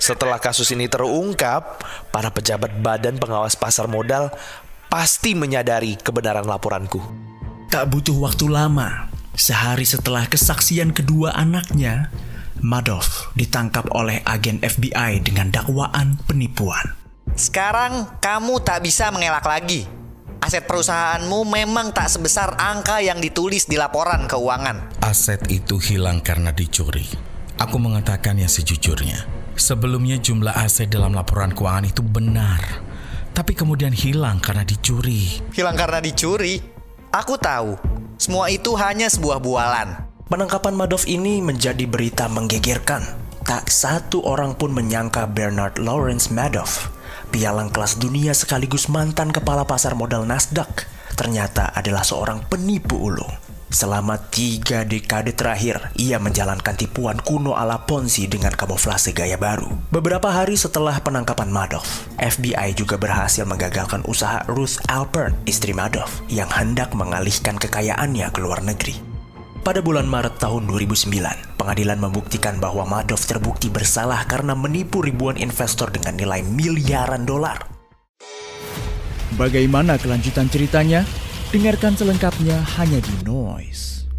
Setelah kasus ini terungkap, para pejabat Badan Pengawas Pasar Modal pasti menyadari kebenaran laporanku. Tak butuh waktu lama, sehari setelah kesaksian kedua anaknya, Madoff ditangkap oleh agen FBI dengan dakwaan penipuan. Sekarang kamu tak bisa mengelak lagi. Aset perusahaanmu memang tak sebesar angka yang ditulis di laporan keuangan. Aset itu hilang karena dicuri. Aku mengatakan yang sejujurnya. Sebelumnya jumlah aset dalam laporan keuangan itu benar, tapi kemudian hilang karena dicuri. Hilang karena dicuri? Aku tahu, semua itu hanya sebuah bualan. Penangkapan Madoff ini menjadi berita menggegerkan. Tak satu orang pun menyangka Bernard Lawrence Madoff, pialang kelas dunia sekaligus mantan kepala pasar modal Nasdaq, ternyata adalah seorang penipu ulung. Selama tiga dekade terakhir, ia menjalankan tipuan kuno ala Ponzi dengan kamuflase gaya baru. Beberapa hari setelah penangkapan Madoff, FBI juga berhasil menggagalkan usaha Ruth Alpern, istri Madoff, yang hendak mengalihkan kekayaannya ke luar negeri. Pada bulan Maret tahun 2009, pengadilan membuktikan bahwa Madoff terbukti bersalah karena menipu ribuan investor dengan nilai miliaran dolar. Bagaimana kelanjutan ceritanya? Dengarkan selengkapnya hanya di Noise.